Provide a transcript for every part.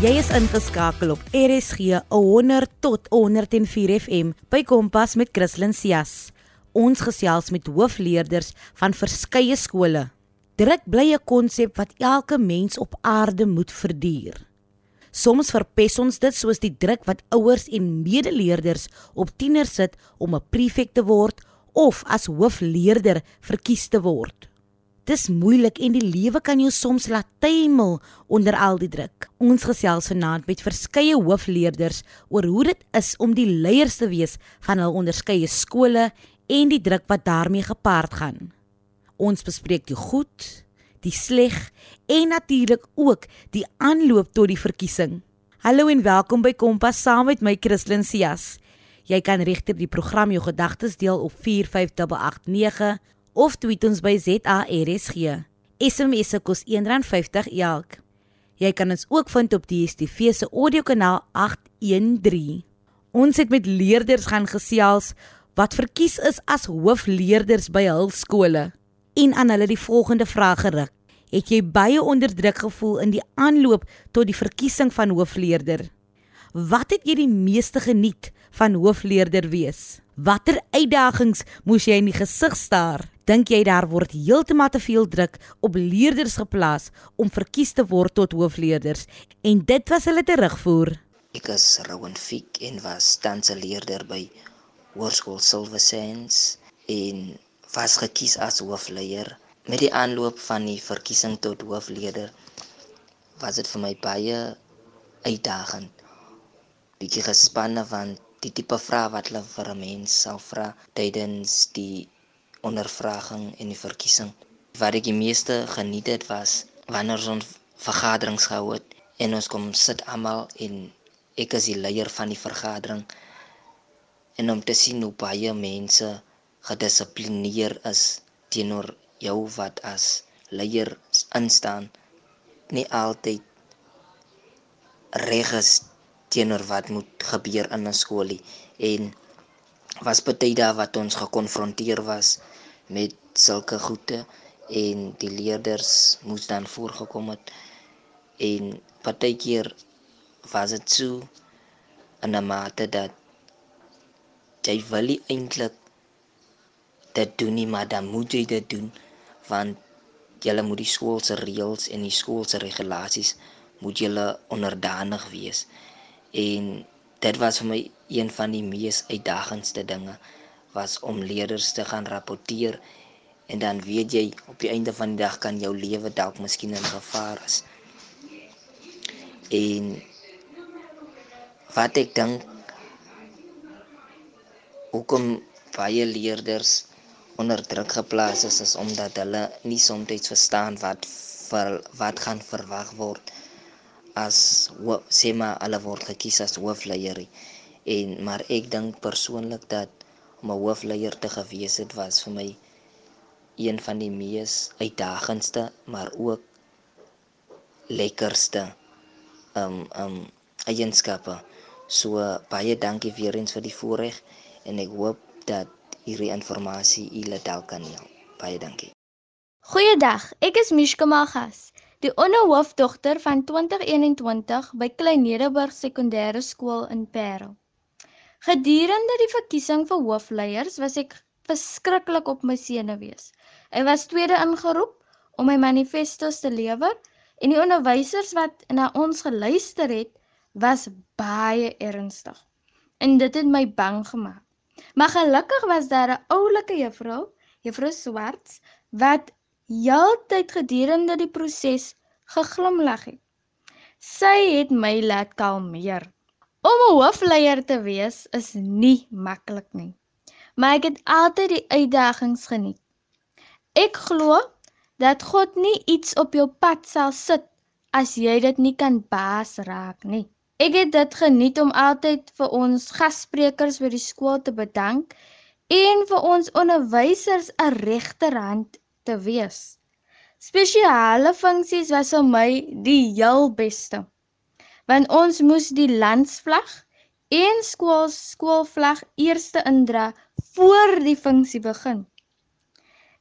Jy is ingeskakel op RSG 100 tot 104 FM by Kompas met Christlyn Cias. Ons gesels met hoofleerders van verskeie skole. Druk bly 'n konsep wat elke mens op aarde moet verduur. Soms verpes ons dit soos die druk wat ouers en medeleerders op tieners sit om 'n prefek te word of as hoofleerder verkies te word. Dis moeilik en die lewe kan jou soms laat tuimel onder al die druk. Ons gesels vanaand met verskeie hoofleerders oor hoe dit is om die leiers te wees van hul onderskeie skole en die druk wat daarmee gepaard gaan. Ons bespreek die goed, die sleg en natuurlik ook die aanloop tot die verkiesing. Hallo en welkom by Kompas saam met my Christlyn Cias. Jy kan regter die program jou gedagtes deel op 45889 of tweet ons by ZARSG. SMS se kos R1.50 elk. Jy kan ons ook vind op die DStv se audiokanaal 813. Ons het met leerders gaan gesels wat verkies is as hoofleerders by hul skole en aan hulle die volgende vraag gerig. Het jy baie onderdruk gevoel in die aanloop tot die verkiesing van hoofleerder? Wat het jy die meeste geniet van hoofleerder wees? Watter uitdagings moes jy in die gesig staar? Dink jy daar word heeltemal te veel druk op leerders geplaas om verkies te word tot hoofleerders en dit was hulle terugvoer? Ek is Rowan Fiek en was tans 'n leerder by Hoërskool Silver Sands en was gekies as hoofleier. Met die aanloop van die verkiesing tot hoofleier was dit vir my baie uitdagend. Bietjie gespanne want die tipe vrae wat hulle vir 'n mens sal vra tydens die ondervraging en die verkiesing. Wat ek die meeste geniet het was wanneer ons vergaderings gehou het en ons kom sit almal en ek is die leier van die vergadering en om te sien hoe baie mense gedissiplineer is teenoor jou wat as leier instaan nie altyd reg is teenoor wat moet gebeur in 'n skoolie en was baie dae wat ons gekonfronteer was met sulke goede en die leerders moes dan voorgekom het. En baie keer was dit so in 'n mate dat jy wil nie eintlik dit doen nie maar dan moet jy dit doen want jy moet die skool se reëls en die skool se regulasies moet jy onderdanig wees. En dit was vir my een van die mees uitdagendste dinge was om leerders te gaan rapporteer en dan weet jy op die einde van die dag kan jou lewe dalk miskien in gevaar is. En wat ek dink hoekom baie leerders onder druk geplaas is is omdat hulle nie soms verstaan wat vir, wat gaan verwag word as sê maar hulle word gekies as hoofleier en maar ek dink persoonlik dat om 'n hoofleier te gewees het was vir my een van die mees uitdagendste maar ook lekkerste um um eienskappe. So baie dankie weer eens vir die voorreg en ek hoop dat hierdie inligting julle dalk kan help. Baie dankie. Goeiedag ek is Mishka Magas die onderhoofdogter van 2021 by Klein Nederburg Sekondêre Skool in Parel. Gedurende die verkiesing vir hoofleiers was ek verskriklik op my senuwees. Ek was tweede ingeroep om my manifestos te lewer en die onderwysers wat na ons geluister het, was baie ernstig. En dit het my bang gemaak. Maar gelukkig was daar 'n oulike juffrou, juffrou Swarts, wat heeltyd gedurende die proses geglimlag het. Sy het my laat kalmeer. Om 'n hoofleier te wees is nie maklik nie. Maar ek het altyd die uitdagings geniet. Ek glo dat God nie iets op jou pad sal sit as jy dit nie kan baas raak nie. Ek het dit geniet om altyd vir ons gassprekers by die skool te bedank en vir ons onderwysers 'n regterhand te wees. Spesiale funksies was vir my die heel beste. Want ons moes die landsvlag en skool skoolvlag eers indra voor die funksie begin.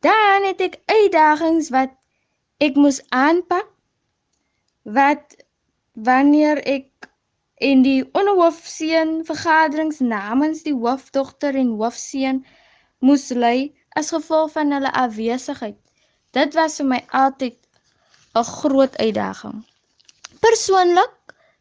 Dan het ek uitdagings wat ek moes aanpak wat wanneer ek en die onderhoofseun vergaderings namens die hoofdogter en hoofseun moes lei as gevolg van hulle afwesigheid. Dit was vir my altyd 'n groot uitdaging. Persoonlik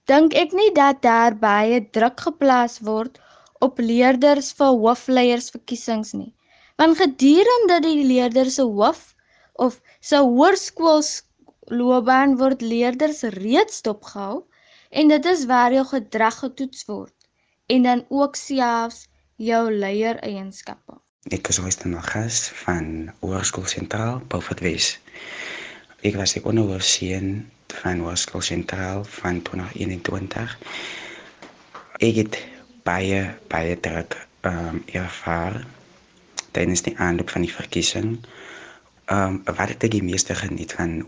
dink ek nie dat daar baie druk geplaas word op leerders vir hoofleiersverkiesings nie. Want gedurende die leerders se hoof of se hoërskoolloopbaan word leerders reeds dopgehou en dit is waar jou gedrag getoets word en dan ook selfs jou leier eienskappe. Ek is ooit nog gas van Hoërskool Sentraal Beaufort Wes. Ek was die onderwyseun van Hoërskool Sentraal van 2021. Ek het baie baie druk ehm um, ervaar tijdens die aanloop van die verkiezing. Um, wat het meeste geniet van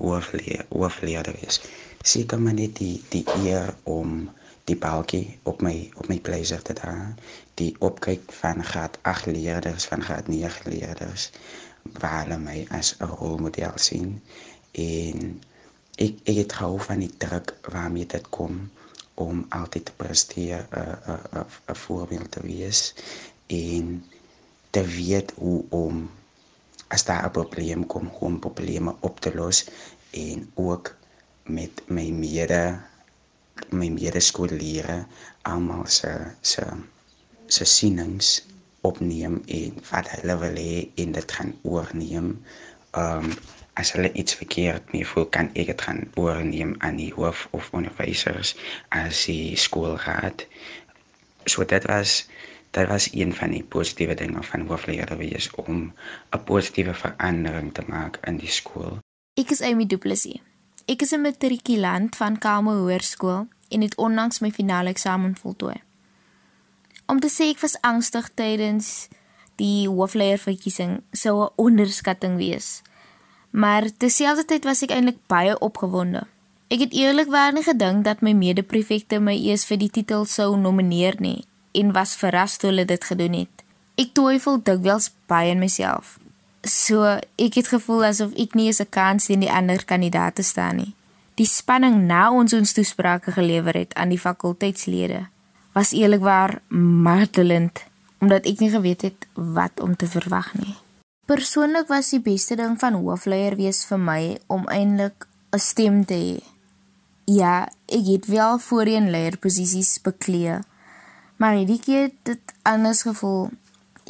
hoofdleerder is, zeker maar net die, die eer om die balkie op mijn op my plezier te dragen. Die opkijk van graad 8 leerders, van graad 9 leerders, waar hulle mij als een rolmodel zien. En ik, ik het gehou van die druk waarmee dit komt om altijd te presteren, een voorbeeld te wees. En te weet hoe om as daar 'n probleem kom, hoe om probleme op te los en ook met my mede my medeskoolleerders almal se se se sienings opneem en wat hulle wil hê en dit gaan oorneem. Um as hulle iets verkeerd mee voel, kan ek dit gaan oorneem aan die hoof of onderwysers as die skoolraad. So dit was dit was een van die positiewe dinge van hoofleerder wees om 'n positiewe verandering te maak in die skool. Ek is Amy Du Plessis. Ek is 'n matrikulant van Kamo Hoërskool en het onlangs my finale eksamen voltooi. Om te sê ek was angstig tydens die hoofleerverkiesing sou 'n onderskatting wees. Maar terselfdertyd was ek eintlik baie opgewonde. Ek het eerlikwaar nie gedink dat my mede-prefekte my eers vir die titel sou nomineer nie en was verras toe hulle dit gedoen het. Ek twyfel dikwels baie in myself. So, ek het gevoel asof ek nie eens 'n kans teen die ander kandidaate staan nie. Die spanning na ons ons toesprake gelewer het aan die fakulteitslede was eerlikwaar martelend omdat ek nie geweet het wat om te verwag nie. Persoonlik was die beste ding van hoofleier wees vir my om eintlik 'n stem te hê. Ja, ek het wel voorheen leierposisies beklee, Maar hierdie keer het dit anders gevoel.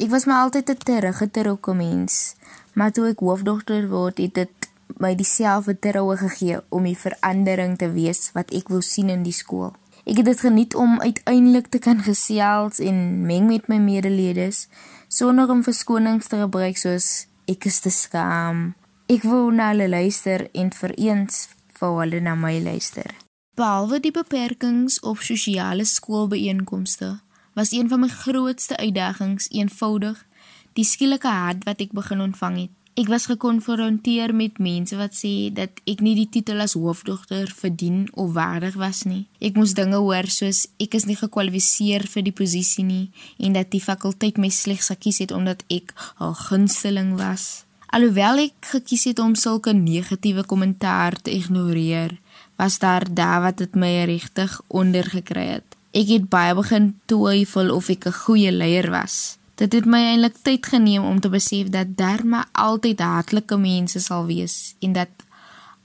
Ek was maar altyd 'n teruggetrokke mens, maar toe ek hoofdogter word, het dit my dieselfde troue gegee om die verandering te wees wat ek wil sien in die skool. Ek het dit geniet om uiteindelik te kan gesels en meng met my medeleerders sonder om verskonings te gebruik soos ek is te skaam. Ek wou na hulle luister en vir eens vir hulle na my luister. Behalwe die beperkings op sosiale skoolbeeenkomste, was een van my grootste uitdagings eenvoudig die skielike hart wat ek begin ontvang het. Ek was gekonfronteer met mense wat sê dat ek nie die titel as hoofdogter verdien of waardig was nie. Ek moes dinge hoor soos ek is nie gekwalifiseer vir die posisie nie en dat die fakulteit my slegs gekies het omdat ek 'n gunsteling was. Alhoewel ek gekies het om sulke negatiewe kommentaar te ignoreer, was daar daar wat dit my regtig ondergekry het. Ek het baie begin twyfel of ek 'n goeie leier was. Dit het my eintlik tyd geneem om te besef dat daar maar altyd hartlike mense sal wees en dat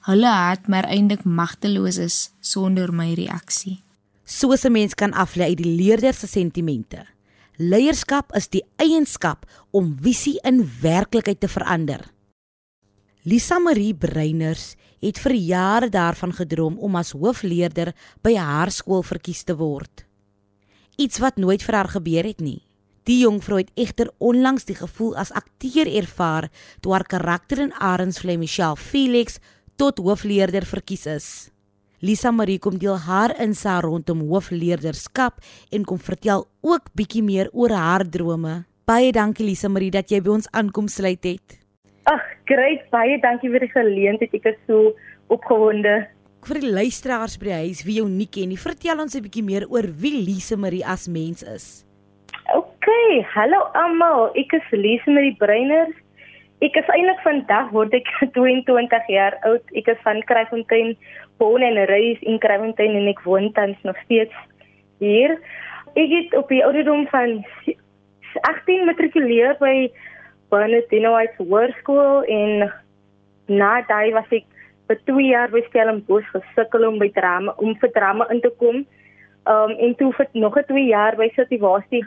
hulle hart maar eintlik magteloos is sonder my reaksie. Soos 'n mens kan aflei uit die leerder se sentimente. Leierskap is die eienskap om visie in werklikheid te verander. Lisa Marie Breiners het vir jare daarvan gedroom om as hoofleerder by haar skool verkies te word. Iets wat nooit vir haar gebeur het nie. Die jong vrou het egter onlangs die gevoel as akteur ervaar toe haar karakter in Arendsvlei Michelle Felix tot hoofleerder verkies is. Lisa Marie kom deel haar insaag rondom hoofleerderskap en kom vertel ook bietjie meer oor haar drome. Baie dankie Lisa Marie dat jy by ons aankom sluit het. Ag, great. Baie dankie vir die geleentheid. Ek is so opgewonde. Vir die luisteraars by die huis wie jou nie ken nie, vertel ons 'n bietjie meer oor wie Lise Marie as mens is. OK, hallo almal. Ek is Lise Marie Breiners. Ek is eintlik vandag word ek 22 jaar oud. Ek is van Kraaifontein, woon en reis in Kraaifontein en ek woon tans nog steeds hier. Ek het op die ouderdom van 18 matrikuleer by Bernardino White Hoërskool en na daai was ek vir 2 jaar by Stellenbosch gesukkel om by drama om vir drama in te kom. Um en toe vir nog 'n 2 jaar by City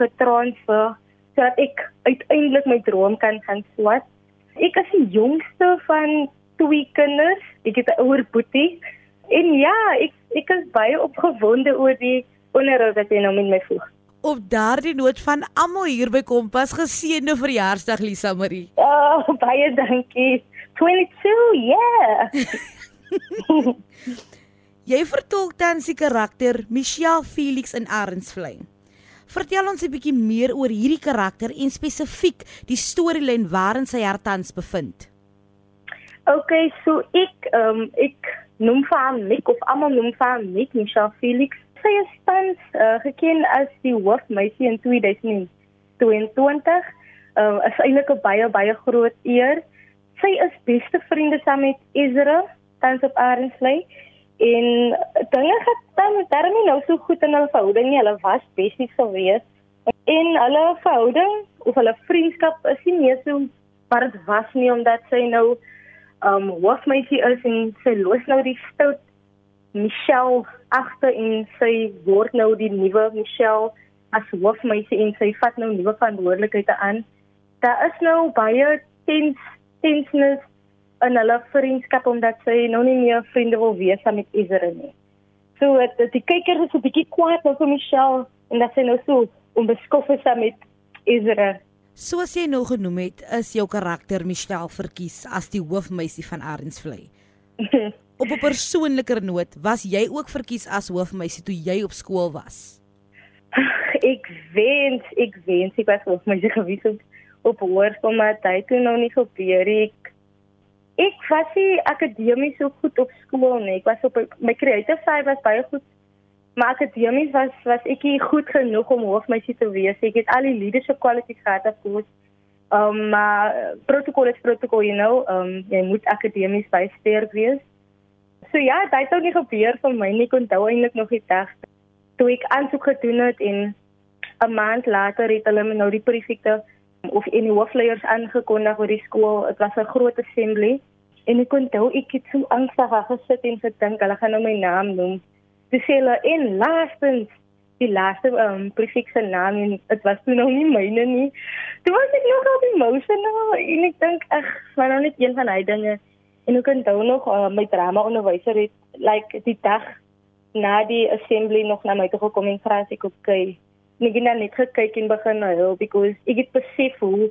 getransfer sodat ek uiteindelik my droom kan gaan swat. Ek is die jongste van twee kinders. Ek het 'n ouer boetie. En ja, ek ek is baie opgewonde oor die onderhoud wat jy nou met my voeg. Op daardie noot van almal hier by Kompas geseënde verjaarsdag Lisa Marie. Oh, baie dankie. 22, yeah. jy vertolk dan die karakter Michelle Felix in Arensvlei. Vertel ons 'n bietjie meer oor hierdie karakter en spesifiek die storielyn waarin sy hertans bevind. Okay, so ek ehm um, ek noem vir hom Nick of almal noem vir hom Nick Michelle Felix. Sy is tans uh, geken as die hoofmeisie in 2022. Ehm uh, is eintlik 'n baie baie groot eer. Sy is beste vriende saam met Ezra tans op Arensley en dinge het dan daarmee nou so goed in hulle verhouding nie. Hulle was besties gewees. En hulle verhouding of hulle vriendskap is nie meer so maar dit was nie omdat sy nou um hoofmeisie is en sy los nou die stout Michelle agter en sy word nou die nuwe Michelle as hoofmeisie en sy vat nou nuwe verantwoordelikheid aan daar is nou baie tens tenseness in hulle vriendskap omdat sy nou nie meer vriende wil wees met Ezra nie. So dit die kyker is 'n bietjie kwaad oor Michelle en dat sy nou so onbeskof is met Ezra. Soos jy nou genoem het, is jou karakter Michelle verkies as die hoofmeisie van Arensvlei. op 'n persoonliker noot, was jy ook verkies as hoofmeisie toe jy op skool was? Ek wens, ek wens ek was hoofmeisie gewees het op hoërskool maar dit het nou nie gebeur nie. Ek, ek was nie akademies so goed op skool nie. Ek was op my creative side was baie goed. Maar akademies was was ek nie goed genoeg om hoofmeisie te wees. Ek het al die leadership qualities gehad af koers. Um maar protokol is protokol, you know. Um jy moet akademies baie sterk wees. So ja, het ook nie gebeur vir my nie. Ek onthou eintlik nog die dag toe ek aansoek gedoen het en 'n maand later het hulle my nou die prefekte of en die hoofleiers aangekondig oor die skool. Dit was 'n groot assembly en ek kon toe ek het so angstig gesit en gedink hulle gaan nou my naam noem. Dis hulle in laastens die laaste um, prefix se naam en dit was toe nog nie myne nie. Toe was ek nog op emotional en ek dink ag, maar nou net een van hy dinge. En ek kon toe nog uh, my drama onderwyser het like die dag na die assembly nog na my toe gekom en vra as ek op kyk ek het net gekyk en begin huil because ek het besef hoe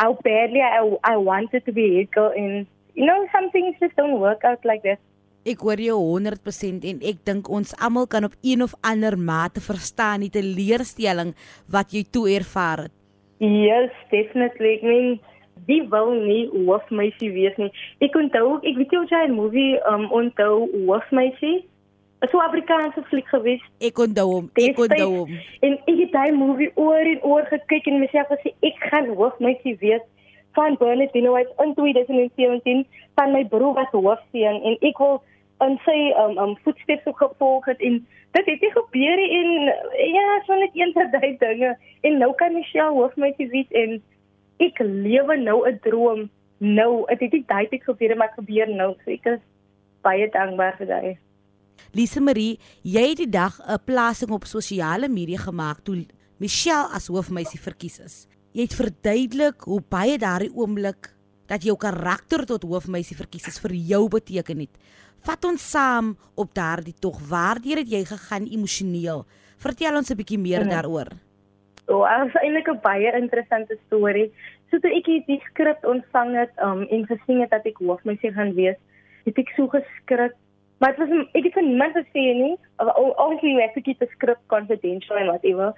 how badly I, I wanted to be a girl and you know some things just don't work out like that. Ek hoor jou 100% en ek dink ons almal kan op een of ander mate verstaan die teleurstelling wat jy toe ervaar het. Yes, definitely. I mean, die wil nie hoofmeisie wees nie. Ek onthou, ek weet jy het 'n movie um onthou hoofmeisie so 'n Afrikaanse fliek gewees. Ek onthou hom. Ek onthou hom. En ek het daai movie oor en oor gekyk en myself gesê ek gaan hoofmeisie wees van Bernardino White in 2017 van my broer wat hoofseun en ek wil in sy um um voetsteps gevolg het en dit het nie gebeur nie en ja, so net een van daai dinge en nou kan Michelle hoofmeisie wees en ek lewe nou 'n droom. Nou, dit het nie daai tyd gebeur maar gebeur nou. So ek is baie dankbaar vir daai. Lise Marie, jy het die dag 'n plasing op sosiale media gemaak toe Michelle as hoofmeisie verkies is. Jy het verduidelik hoe baie daardie oomblik dat jou karakter tot hoofmeisie verkies is vir jou beteken het. Vat ons saam op daardie tog. Waardeur het jy gegaan emosioneel? Vertel ons 'n bietjie meer ja. daaroor. O, oh, dit is eintlik 'n baie interessante storie. So toe ek die skrip ontvang het um, en gesien het dat ek hoofmeisie gaan wees, het ek so geskrik Maar dit was ek het van niemand gesê nie. Obviously we have to keep the script confidential and whatever.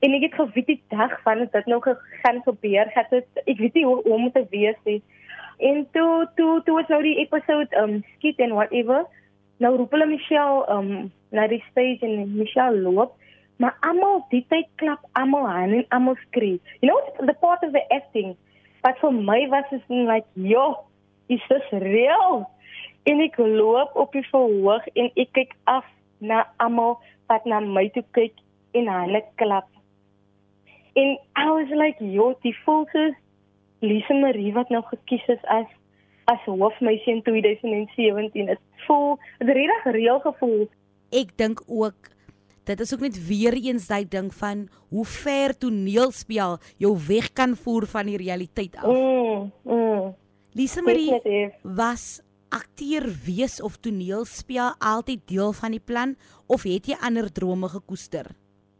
En ek het geweet die dag van dit nou gaan gebeur, het dit ek weet nie hoe om te wees nie. En toe toe toe was nou die episode um skiet en whatever. Nou roep hulle Michelle um na die stage en Michelle loop. Maar almal die tyd klap almal aan en almal skree. You know the part of the acting Wat vir my was is like, "Jo, is this real?" En ek loop op die verhoog en ek kyk af na almal wat na my toe kyk en hulle klap. En I was like, "Jo, die fotos Lisa Marie wat nou gekies is as as hoofmeisie in 2017. Dit voel dit regtig reël gevoel. Ek dink ook dit is ook net weer eens daai ding van hoe ver toneelspel jou weg kan voer van die realiteit af. Mm, mm. Lisa Marie Definitief. was akteur wees of toneelspel altyd deel van die plan of het jy ander drome gekoester?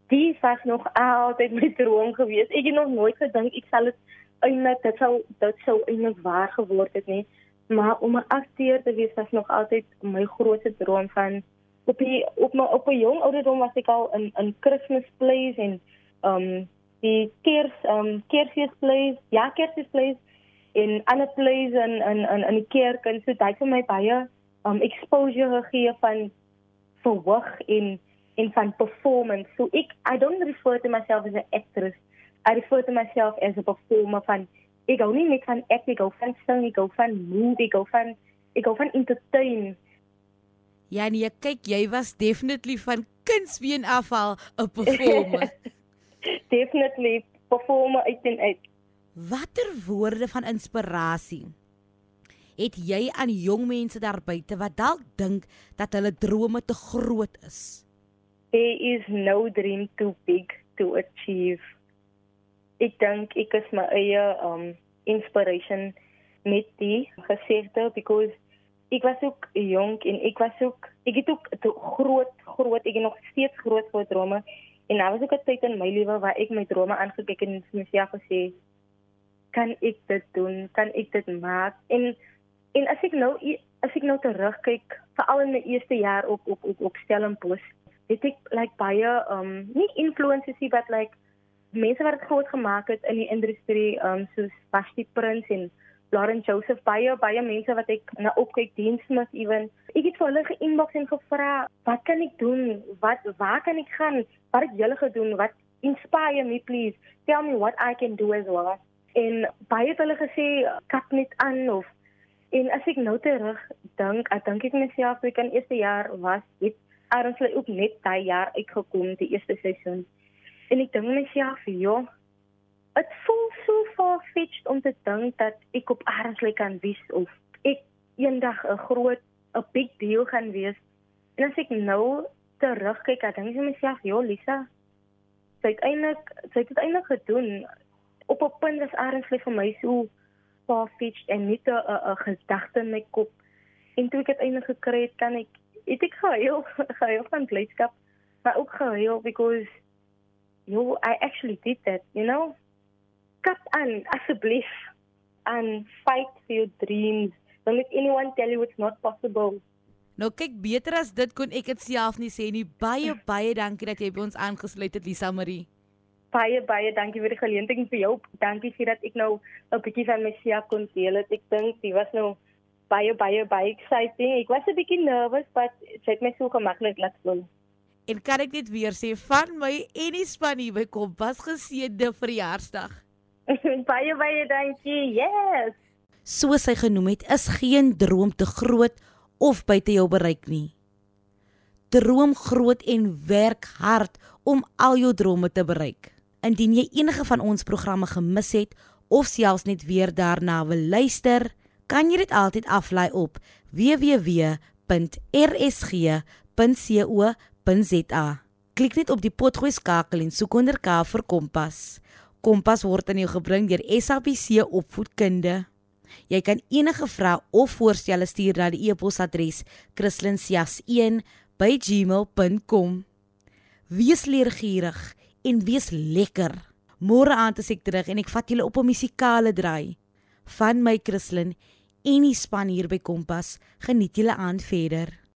Die was nog altyd my droom gewees. Ek het nog nooit gedink ek sal dit eintlik dit sou dit sou eintlik waar geword het nie. Maar om 'n akteur te wees was nog altyd my grootste droom van op die op my op 'n jong ouderdom was ek al in in Christmas plays en um die kers um kersfeesplays, ja kersfeesplays en ander plays in in in in die kerk en so dit vir my baie um exposure gegee van verhoog en en van performance. So ek I don't refer to myself as an actress. I refer to myself as a performer van ek hou nie net van act, ek hou van sing, ek hou van move, ek hou van ek hou van entertain. Ja nee, kyk, jy was definitely van kindsbeen af al 'n performer. Definitely performer uit en uit. Watter woorde van inspirasie het jy aan jong mense daar buite wat dalk dink dat hulle drome te groot is? There is no dream too big to achieve. Ek dink ek is my eie um inspiration met die gesegde because ek was ook jonk en ek was ook ek het ook groot groot ek het nog steeds groot groot drome. En daar was ook 'n tyd in my lewe waar ek my drome aangekyk en vir myself gesê kan ek dit doen? Kan ek dit maak? En en as ek nou as ek nou terugkyk veral in my eerste jaar op op op op Stellenbosch het ek like baie um nie influences nie but like mense wat dit groot gemaak het in die industrie um soos Basti Prins en Lauren Joseph baie baie mense wat ek na opkyk diensmis ewen ek het vir hulle ge-inbox en gevra wat kan ek doen? Wat waar kan ek gaan? Wat het julle gedoen? Wat inspire me please? Tell me what I can do as well. En baie het hulle gesê kap net aan of en as ek nou terug dink ek dink ek myself ek in eerste jaar was het Aronsly ook net daai jaar uitgekom die eerste seisoen en ek dink myself ja dit voel so far-fetched om te dink dat ek op Aronsly kan wees of ek eendag 'n groot 'n big deal gaan wees. En as ek nou terugkyk dan dink ek myself ja Lisa sy het eintlik sy het dit eintlik gedoen. Op 'n punt was Aronsly vir my so far-fetched en net 'n gedagte in my kop. En toe ek dit eintlik gekry het kan ek het ek gehuil gehuil van blydskap maar ook gehuil because you I actually did that you know kap aan asseblief and fight for your dreams don't let anyone tell you it's not possible Nou kyk beter as dit kon ek dit self nie sê nie baie baie dankie dat jy by ons aangesluit het Lisa Marie baie baie dankie vir die geleentheid vir jou. Dankie vir dat ek nou 'n bietjie van myself kon deel. Ek dink dit was nou baie baie baie exciting. Ek was 'n bietjie nervous, but dit het my so gemaklik laat voel. En kan ek net weer sê van my en die span hier by Kompas geseënde verjaarsdag. baie baie dankie. Yes. Soos hy genoem het, is geen droom te groot of buite jou bereik nie. Droom groot en werk hard om al jou drome te bereik. Indien jy enige van ons programme gemis het of selfs net weer daarna wil luister, kan jy dit altyd aflaai op www.rsg.co.za. Klik net op die potgooi skakel en soek onder K vir Kompas. Kompas word aan jou gebring deur SABC Opvoedkunde. Jy kan enige vrae of voorstelle stuur na die e-posadres kristlyn.sias1@gmail.com. Wees leergierig en wees lekker. Môre aand is ek terug en ek vat julle op 'n musikale draai. Van my Christlyn en die span hier by Kompas, geniet julle aan verder.